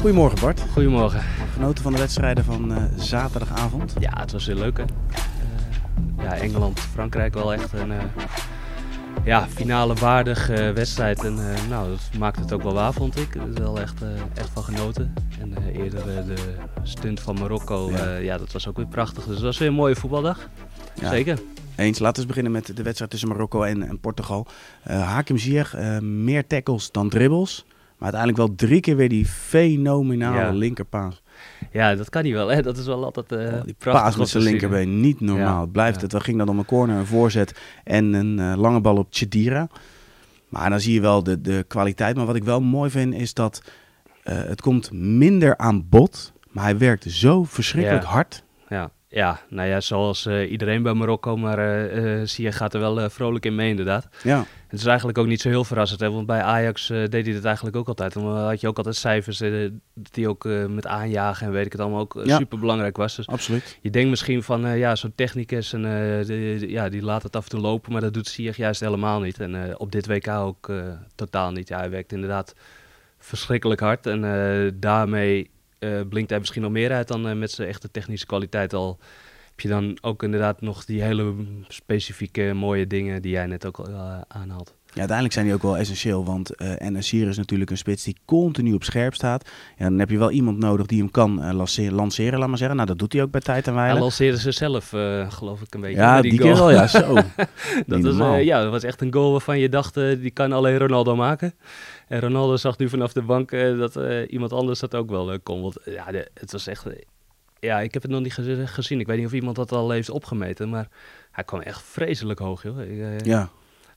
Goedemorgen Bart. Goedemorgen. Genoten van de wedstrijden van uh, zaterdagavond? Ja, het was heel leuk hè. Uh, ja, Engeland-Frankrijk wel echt een uh, ja, finale waardige wedstrijd. En nou, dat maakt het ook wel waar vond ik. Er is wel echt, echt van genoten. En eerder de stunt van Marokko, ja. ja. dat was ook weer prachtig. Dus het was weer een mooie voetbaldag. Ja. Zeker. Eens. Laten we beginnen met de wedstrijd tussen Marokko en, en Portugal. Hakim Ziyech, meer tackles dan dribbles. Maar uiteindelijk wel drie keer weer die fenomenale ja. linkerpaas. Ja, dat kan hij wel. Hè? Dat is wel altijd uh, oh, die paas met zijn linkerbeen. Niet normaal. Blijft het. We gingen dan om een corner, een voorzet en een uh, lange bal op Chedira. Maar dan zie je wel de, de kwaliteit. Maar wat ik wel mooi vind is dat uh, het komt minder aan bod. Maar hij werkt zo verschrikkelijk hard. Ja. Ja, nou ja, zoals uh, iedereen bij Marokko, maar uh, zie je gaat er wel uh, vrolijk in mee inderdaad. Ja. Het is eigenlijk ook niet zo heel verrassend, hè, want bij Ajax deed hij dat eigenlijk ook altijd. Dan had je ook altijd cijfers die ook met aanjagen en weet ik het allemaal ook ja. super belangrijk was. Dus Absoluut. Je denkt misschien van, ja, zo'n technicus, en, de, ja, die laat het af en toe lopen, maar dat doet Sieg juist helemaal niet. En op dit WK ook totaal niet. Ja, hij werkt inderdaad verschrikkelijk hard en daarmee uh, blinkt hij misschien nog meer uit dan uh, met zijn echte technische kwaliteit al. Heb je dan ook inderdaad nog die hele specifieke mooie dingen die jij net ook al uh, aanhaalt. Ja, uiteindelijk zijn die ook wel essentieel, want uh, is natuurlijk een spits die continu op scherp staat. Ja, dan heb je wel iemand nodig die hem kan uh, lanceren, lanceren, laat maar zeggen. Nou, dat doet hij ook bij tijd en wijle. Hij lanceerde ze zelf, uh, geloof ik, een beetje. Ja, die, die keer wel, ja, zo. dat, was, ja, dat was echt een goal waarvan je dacht, die kan alleen Ronaldo maken. En Ronaldo zag nu vanaf de bank dat iemand anders dat ook wel kon. Want ja, de, het was echt... Ja, ik heb het nog niet gezien. Ik weet niet of iemand dat al heeft opgemeten, maar hij kwam echt vreselijk hoog, joh. ja.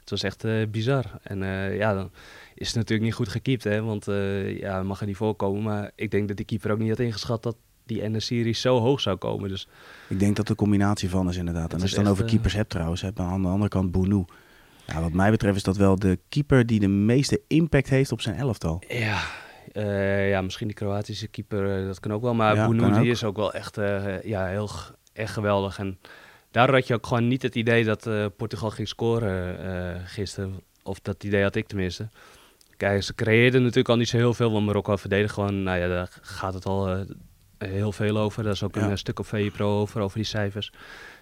Het was echt uh, bizar. En uh, ja, dan is het natuurlijk niet goed gekiept, hè. Want uh, ja, mag er niet voorkomen. Maar ik denk dat die keeper ook niet had ingeschat dat die NS-serie zo hoog zou komen. Dus ik denk dat de combinatie van is inderdaad. En als je het dan over keepers hebt trouwens, heb aan de andere kant Bounou. Ja, wat mij betreft is dat wel de keeper die de meeste impact heeft op zijn elftal. Ja, uh, ja misschien die Kroatische keeper, dat kan ook wel. Maar ja, Bounou die is ook wel echt, uh, ja, heel echt geweldig. En daardoor had je ook gewoon niet het idee dat uh, Portugal ging scoren uh, gisteren. Of dat idee had ik tenminste. Kijk, ze creëerden natuurlijk al niet zo heel veel, want Marokko verdedigt gewoon, nou ja, daar gaat het al uh, heel veel over. Daar is ook ja. een stuk op VPRO over, over die cijfers.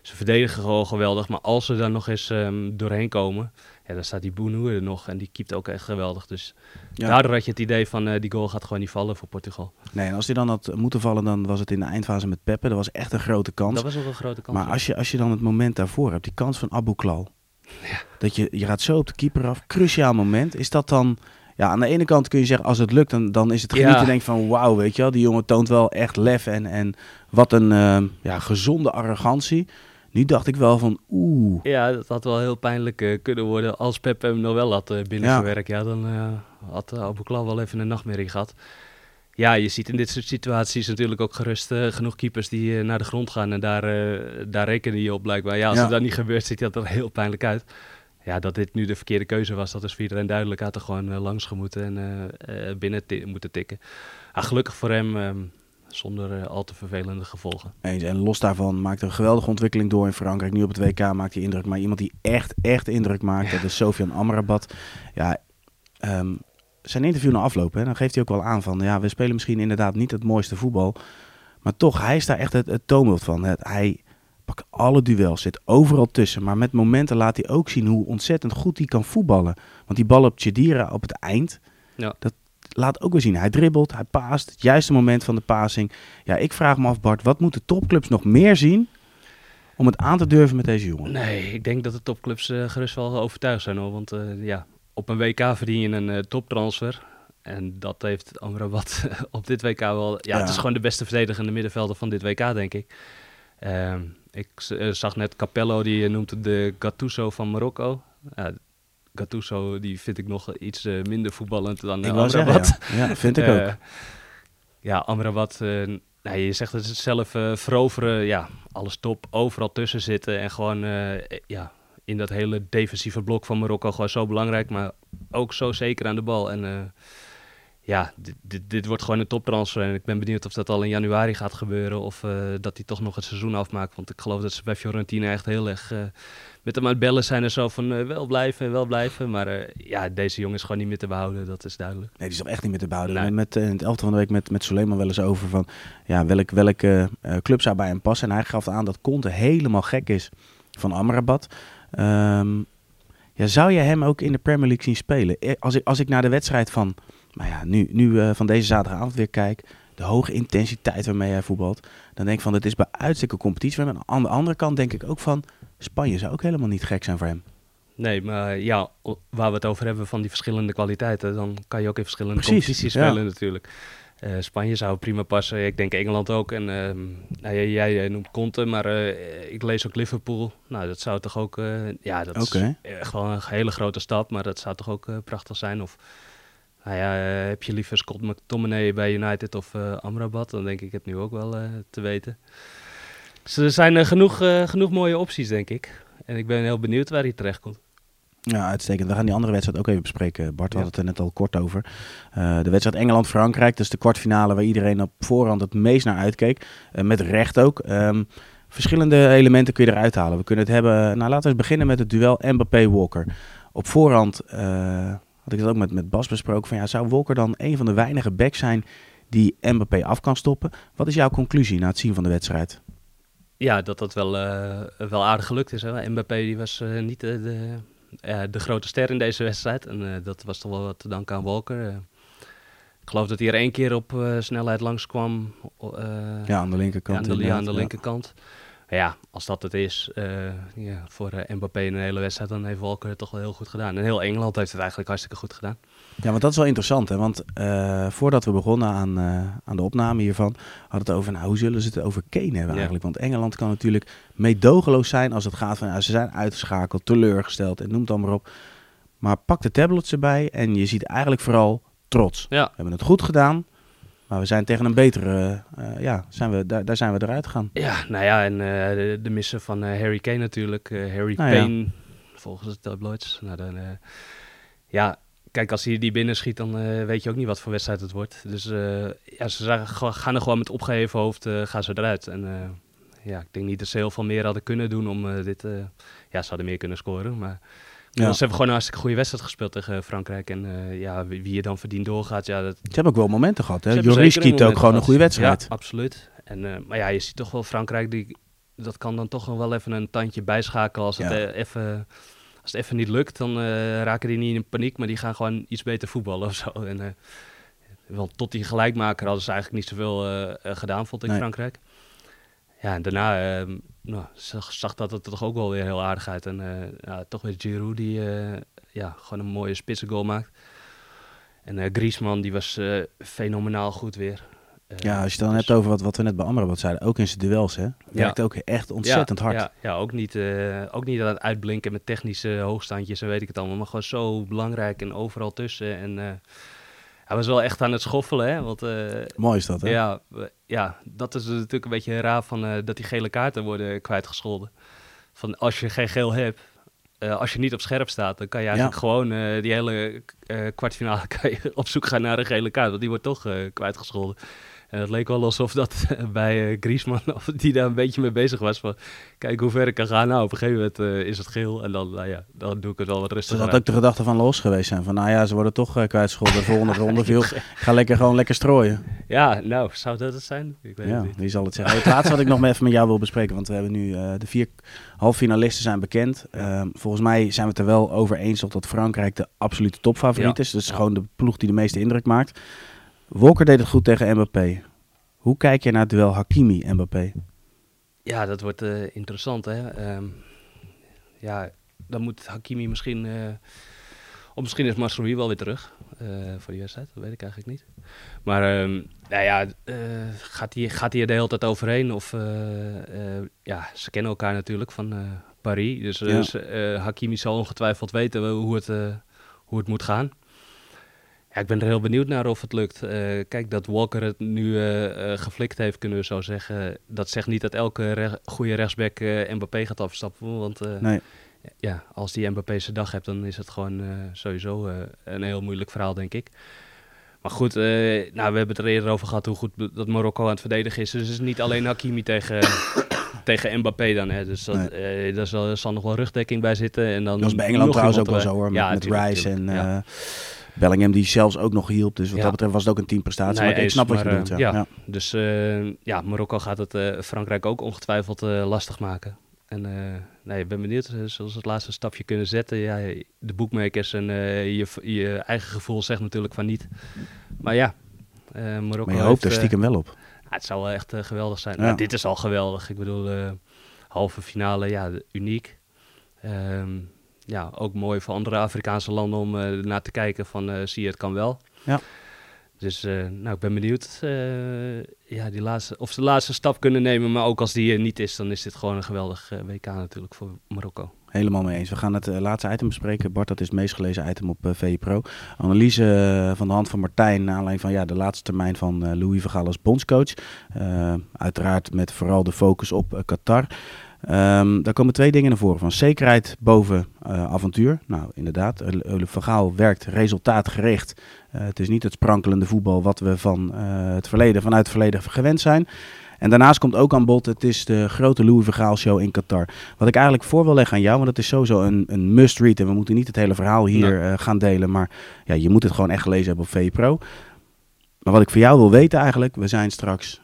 Ze verdedigen gewoon geweldig, maar als ze daar nog eens um, doorheen komen, ja, dan staat die Boenoe er nog en die keept ook echt geweldig. Dus ja. daardoor had je het idee van uh, die goal gaat gewoon niet vallen voor Portugal. Nee, en als die dan had moeten vallen, dan was het in de eindfase met Peppe. Dat was echt een grote kans. Dat was ook een grote kans. Maar als je, als je dan het moment daarvoor hebt, die kans van Abu Klal. Ja. Dat je, je gaat zo op de keeper af, cruciaal moment. Is dat dan... Ja, aan de ene kant kun je zeggen, als het lukt, dan, dan is het genieten. Ja. Denk van, wauw, weet je wel, die jongen toont wel echt lef en, en wat een uh, ja, gezonde arrogantie. Nu dacht ik wel van oeh. Ja, dat had wel heel pijnlijk uh, kunnen worden als Pep hem nog wel had uh, binnengewerkt. Ja. ja, dan uh, had Abu Klal wel even een nachtmerrie gehad. Ja, je ziet in dit soort situaties natuurlijk ook gerust genoeg keepers die naar de grond gaan. En daar, daar rekenen je op blijkbaar. Ja, als ja. dat niet gebeurt, ziet dat er heel pijnlijk uit. Ja, dat dit nu de verkeerde keuze was, dat is voor iedereen duidelijk. Hij had er gewoon langs gemoeten en binnen moeten tikken. Ah, gelukkig voor hem um, zonder uh, al te vervelende gevolgen. Eens. En los daarvan maakt er een geweldige ontwikkeling door in Frankrijk. Nu op het WK maakt hij indruk. Maar iemand die echt, echt indruk maakt, ja. dat is Sofian Amrabat. Ja, um, zijn interview na afloop, hè, dan geeft hij ook wel aan van... ja, we spelen misschien inderdaad niet het mooiste voetbal... maar toch, hij is daar echt het, het toonbeeld van. Het, hij pakt alle duels, zit overal tussen... maar met momenten laat hij ook zien hoe ontzettend goed hij kan voetballen. Want die bal op Chedira op het eind... Ja. Dat, laat ook weer zien. Hij dribbelt, hij paast, het juiste moment van de passing. Ja, ik vraag me af, Bart, wat moeten topclubs nog meer zien om het aan te durven met deze jongen? Nee, ik denk dat de topclubs uh, gerust wel overtuigd zijn hoor. Want uh, ja, op een WK verdien je een uh, toptransfer. En dat heeft Amrabat op dit WK wel... Ja, ja, het is gewoon de beste verdedigende middenvelder van dit WK, denk ik. Ehm, ik zag net Capello, die noemt het de Gattuso van Marokko. Gattuso, die vind ik nog iets uh, minder voetballend dan uh, ik Amrabat. Zeggen, ja. ja. vind ik ook. ja, Amrabat, nou, je zegt het zelf, veroveren, ja, alles top, overal tussen zitten en gewoon, ja, in dat hele defensieve blok van Marokko gewoon zo belangrijk, maar ook zo zeker aan de bal. En ja, dit, dit, dit, wordt gewoon een toptransfer. En ik ben benieuwd of dat al in januari gaat gebeuren. Of uh, dat hij toch nog het seizoen afmaakt. Want ik geloof dat ze bij Fiorentina echt heel erg uh, met hem aan het bellen zijn en zo. Van uh, wel blijven, wel blijven. Maar ja, deze jongen is gewoon niet meer te behouden. Dat is duidelijk. Nee, die is toch echt niet meer te behouden. Nee. Met, in het elfde van de week met, met Suleiman wel eens over van... Ja, welk, welke club zou bij hem passen? En hij gaf aan dat Conte helemaal gek is van Amrabat. Um, ja, zou je hem ook in de Premier League zien spelen? Als ik, als ik naar de wedstrijd van maar ja, nu, nu uh, van deze zaterdagavond weer kijk, de hoge intensiteit waarmee hij voetbalt, dan denk ik van, het is bij uitstek een competitie. Maar aan de andere kant denk ik ook van, Spanje zou ook helemaal niet gek zijn voor hem. Nee, maar ja, waar we het over hebben van die verschillende kwaliteiten, dan kan je ook in verschillende competities spelen natuurlijk. Uh, Spanje zou prima passen. Ik denk Engeland ook. En uh, nou, jij, jij, noemt Conte, maar uh, ik lees ook Liverpool. Nou, dat zou toch ook... ja, dat okay. is echt wel een hele grote stap, maar dat zou toch ook prachtig zijn. Of nou ja, eh, heb je liever Scott McTominay bij United of uh, Amrabat? Dan denk ik het nu ook wel uh, te weten. Dus er zijn genoeg, genoeg mooie opties, denk ik. En ik ben heel benieuwd waar hij terecht komt. Ja, uitstekend. We gaan die andere wedstrijd ook even bespreken. Bart, hadden het er net al kort over. de wedstrijd Engeland-Frankrijk, dus de kwartfinale waar iedereen op voorhand het meest naar uitkeek. met recht ook. Um, verschillende elementen kun je eruit halen. We kunnen het hebben... Nou, laten we eens beginnen met het duel Mbappé-Walker. Op voorhand had ik het ook met, met Bas besproken. Van, ja, zou Wolker dan een van de weinige backs zijn die Mbappé af kan stoppen? Wat is jouw conclusie na het zien van de wedstrijd? Ja, dat dat wel, uh, wel aardig gelukt is. Hè? Mbappé die was uh, niet de, de, de, grote ster in deze wedstrijd. En uh, dat was toch wel wat te danken aan Wolker. ik geloof dat hij er één keer op snelheid langskwam. ja, aan de linkerkant. Ja, aan de, ja, aan de linkerkant. Ja ja, als dat het is uh, ja, voor uh, Mbappé in een hele wedstrijd, dan heeft Walker het toch wel heel goed gedaan. En heel Engeland heeft het eigenlijk hartstikke goed gedaan. Ja, want dat is wel interessant, hè? want uh, voordat we begonnen aan, aan de opname hiervan, hadden het over, nou, hoe zullen ze het over Kane hebben ja. eigenlijk? Want Engeland kan natuurlijk meedogenloos zijn als het gaat van, ja, ze zijn uitgeschakeld, teleurgesteld en noem het dan maar op. Maar pak de tablets erbij en je ziet eigenlijk vooral trots. Ja. We hebben het goed gedaan. Maar we zijn tegen een betere, uh, ja, zijn we, daar, daar zijn we eruit gegaan. Ja, nou ja, en uh, de, de, missen van uh, Harry Kane natuurlijk. Harry nou, Payne, ja. volgens de tabloids. Nou, dan, ja, kijk, als hij die binnen schiet, dan weet je ook niet wat voor wedstrijd het wordt. Dus ja, ze gaan er gewoon met opgeheven hoofd gaan ze eruit. En ja, ik denk niet dat ze heel veel meer hadden kunnen doen om dit... ja, ze hadden meer kunnen scoren, maar... Ja. Ze hebben gewoon een hartstikke goede wedstrijd gespeeld tegen Frankrijk. En uh, ja, wie, wie, je dan verdient doorgaat, ja... Dat... Ze hebben ook wel momenten gehad, hè? Joris kiet ook gewoon een goede wedstrijd. Ja, absoluut. En, uh, maar ja, je ziet toch wel Frankrijk, die, dat kan dan toch wel even een tandje bijschakelen als het ja. even... Als het even niet lukt, dan raken die niet in paniek, maar die gaan gewoon iets beter voetballen of zo. En, want tot die gelijkmaker hadden ze eigenlijk niet zoveel gedaan, vond ik, nee. Frankrijk. Ja, en daarna uh, nou, zag, zag, dat het toch ook wel weer heel aardig uit. En uh, ja, toch weer Giroud die uh, ja, gewoon een mooie spitse goal maakt. En uh, Griezmann die was fenomenaal goed weer. ja, als je het dan dus... hebt over wat, wat we net bij Amrabat zeiden, ook in zijn duels, hè? Werkt ja. ook echt ontzettend ja, hard. Ja, ja ook, niet, ook niet aan het uitblinken met technische hoogstandjes en weet ik het allemaal, maar gewoon zo belangrijk en overal tussen. En hij was wel echt aan het schoffelen, hè? Want, uh, Mooi is dat, hè? Ja, ja, dat is natuurlijk een beetje raar van uh, dat die gele kaarten worden kwijtgescholden. Van als je geen geel hebt, uh, als je niet op scherp staat, dan kan je eigenlijk ja. gewoon die hele kwartfinale kan je op zoek gaan naar een gele kaart. Want die wordt toch kwijtgescholden. En het leek wel alsof dat bij uh, Griezmann, die daar een beetje mee bezig was. Van, kijk hoe ver ik kan gaan. Nou, op een gegeven moment uh, is het geel. En dan, nou ja, dan doe ik het wel wat rustiger. Dat had ook de gedachte van los geweest zijn. Van, nou ja, ze worden toch uh, kwijtgescholden. De volgende ronde viel. Ga lekker gewoon lekker strooien. Ja, nou, zou dat het zijn? Ik weet ja, het niet. wie zal het zeggen. Het laatste wat ik nog even met jou wil bespreken. Want we hebben nu de vier halffinalisten zijn bekend. Ja. volgens mij zijn we het er wel over eens dat Frankrijk de absolute topfavoriet ja. is. Dus gewoon de ploeg die de meeste indruk maakt. Wolker deed het goed tegen Mbappé. Hoe kijk je naar het duel Hakimi-Mbappé? Ja, dat wordt uh, interessant. Hè? Um, ja, dan moet Hakimi misschien... Uh, of misschien is Masroui wel weer terug uh, voor die wedstrijd. Dat weet ik eigenlijk niet. Maar um, nou ja, gaat hij gaat er de hele tijd overheen? Of ja, ze kennen elkaar natuurlijk van Paris. Dus, ja. dus Hakimi zal ongetwijfeld weten hoe het, hoe het moet gaan. Ja, ik ben er heel benieuwd naar of het lukt. Uh, kijk, dat Walker het nu uh, uh, geflikt heeft, kunnen we zo zeggen. Dat zegt niet dat elke re goede rechtsback Mbappé gaat afstappen. Want nee. ja, als die Mbappé zijn dag hebt, dan is het gewoon sowieso een heel moeilijk verhaal, denk ik. Maar goed, nou, we hebben het er eerder over gehad hoe goed dat Marokko aan het verdedigen is. Dus het is niet alleen Hakimi tegen, tegen Mbappé dan. Hè. Dus dat, nee. daar zal, zal, nog wel rugdekking bij zitten. En dan dat was bij Engeland trouwens ook wel zo hoor, met, met Rice en... Ja. Bellingham die zelfs ook nog hielp. Dus wat dat betreft was het ook een teamprestatie. Nee, maar ik snap wat je bedoelt. Ja. ja. Dus uh, ja, Marokko gaat het uh, Frankrijk ook ongetwijfeld lastig maken. En nee, ik ben benieuwd, zoals het laatste stapje kunnen zetten. Ja, de boekmakers en je, je eigen gevoel zegt natuurlijk van niet. Maar ja, Marokko Maar je hoopt er stiekem wel op. het zou wel echt geweldig zijn. Ja. Nou, dit is al geweldig. Ik bedoel, halve finale, ja, uniek. Um, ja, ook mooi voor andere Afrikaanse landen om uh, naar te kijken van uh, zie je het kan wel. Ja. Dus uh, nou, ik ben benieuwd ja, die laatste, of ze de laatste stap kunnen nemen. Maar ook als die er niet is, dan is dit gewoon een geweldig WK natuurlijk voor Marokko. Helemaal mee eens. We gaan het laatste item bespreken. Bart, dat is het meest gelezen item op VE Pro. Analyse van de hand van Martijn, naar aanleiding van ja, de laatste termijn van Louis Vergaal als bondscoach. uiteraard met vooral de focus op Qatar. Um, daar komen twee dingen naar voren. Van zekerheid boven uh, avontuur. Nou, inderdaad. Ole Van werkt resultaatgericht. Uh, het is niet het sprankelende voetbal wat we van uh, het verleden, vanuit het verleden gewend zijn. En daarnaast komt ook aan bod, het is de grote Louis Vergaal show in Qatar. Wat ik eigenlijk voor wil leggen aan jou, want dat is sowieso een, een must-read. En we moeten niet het hele verhaal hier nee. gaan delen. Maar ja, je moet het gewoon echt gelezen hebben op VPRO. Maar wat ik voor jou wil weten eigenlijk, we zijn straks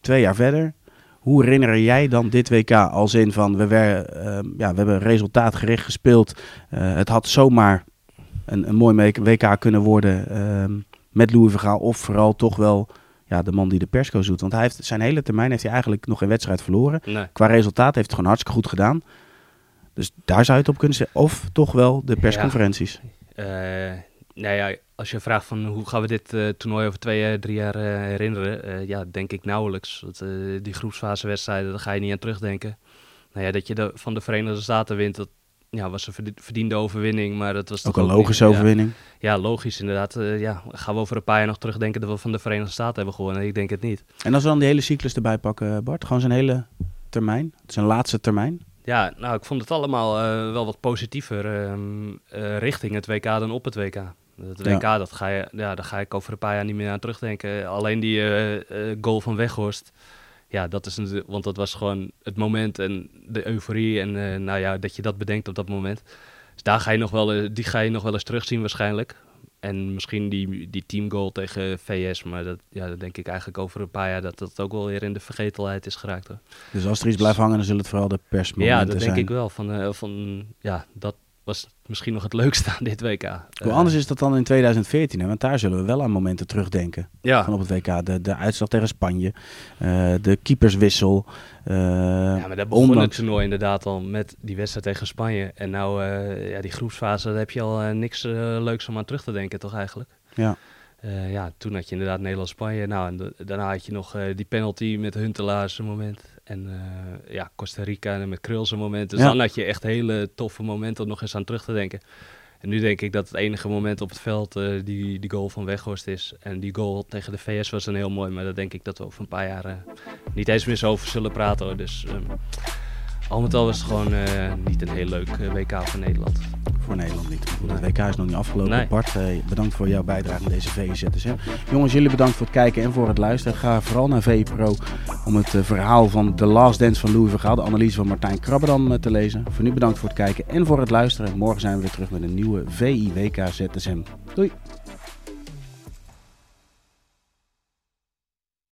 twee jaar verder. Hoe herinner jij dan dit WK als in van we, wer, uh, ja, we hebben resultaatgericht gespeeld. Uh, het had zomaar een, een mooi WK kunnen worden uh, met Louis Vergaal. Of vooral toch wel ja, de man die de persco doet. Want hij heeft, zijn hele termijn heeft hij eigenlijk nog geen wedstrijd verloren. Nee. Qua resultaat heeft het gewoon hartstikke goed gedaan. Dus daar zou je het op kunnen zetten. Of toch wel de persconferenties. Ja. nou ja, als je vraagt van hoe gaan we dit uh, toernooi over twee, uh, drie jaar uh, herinneren, ja, denk ik nauwelijks. Want, die groepsfasewedstrijden, daar ga je niet aan terugdenken. Nou ja, dat je de, van de Verenigde Staten wint, dat ja, was een verdiende overwinning, maar dat was ook een logische overwinning. Ja, ja logisch inderdaad. ja, gaan we over een paar jaar nog terugdenken dat we van de Verenigde Staten hebben gewonnen? Ik denk het niet. En als we dan die hele cyclus erbij pakken, Bart, gewoon zijn hele termijn, zijn laatste termijn? Ja, nou, ik vond het allemaal wel wat positiever ehm, richting het WK dan op het WK. WK, ja. dat ga je, ja, daar ga ik over een paar jaar niet meer aan terugdenken. Alleen die uh, uh, goal van Weghorst, ja, dat is een, want dat was gewoon het moment en de euforie en uh, nou ja, dat je dat bedenkt op dat moment. Dus daar ga je nog wel, die ga je nog wel eens terugzien waarschijnlijk. En misschien die, die teamgoal tegen VS, maar dat, ja, dat denk ik eigenlijk over een paar jaar dat dat ook wel weer in de vergetelheid is geraakt. Hoor. Dus als er iets blijft hangen, dan zullen het vooral de persmomenten zijn. Ja, dat denk ik wel. Van, van, ja, dat, was misschien nog het leukste aan dit WK. Hoe uh, anders is dat dan in 2014? Hè? Want daar zullen we wel aan momenten terugdenken. Ja. Van op het WK. De, de uitslag tegen Spanje. Uh, de keeperswissel. Uh, ja, maar dat begon ondanks... het toernooi inderdaad al met die wedstrijd tegen Spanje. En nou, ja, die groepsfase, daar heb je al niks leuks om aan terug te denken, toch eigenlijk? Ja. Uh, ja, toen had je inderdaad Nederland-Spanje. Nou, en de, daarna had je nog uh, die penalty met Huntelaar zijn moment. En uh, ja, Costa Rica met Krul zijn moment. Dus ja. dan had je echt hele toffe momenten om nog eens aan terug te denken. En nu denk ik dat het enige moment op het veld die, die goal van Weghorst is. En die goal tegen de VS was een heel mooi. Maar daar denk ik dat we over een paar jaar niet eens meer zo over zullen praten. Hoor. Dus um, al met al was het gewoon niet een heel leuk WK voor Nederland voor Nederland niet. Het WK is nog niet afgelopen. Nee. Bart, eh, bedankt voor jouw bijdrage aan deze VZSM. Jongens, jullie bedankt voor het kijken en voor het luisteren. Ga vooral naar VPRO om het uh, verhaal van The Last Dance van Louis Vergaal, de analyse van Martijn Krabberdam uh, te lezen. Voor nu bedankt voor het kijken en voor het luisteren. Morgen zijn we weer terug met een nieuwe VI WK ZSM. Doei!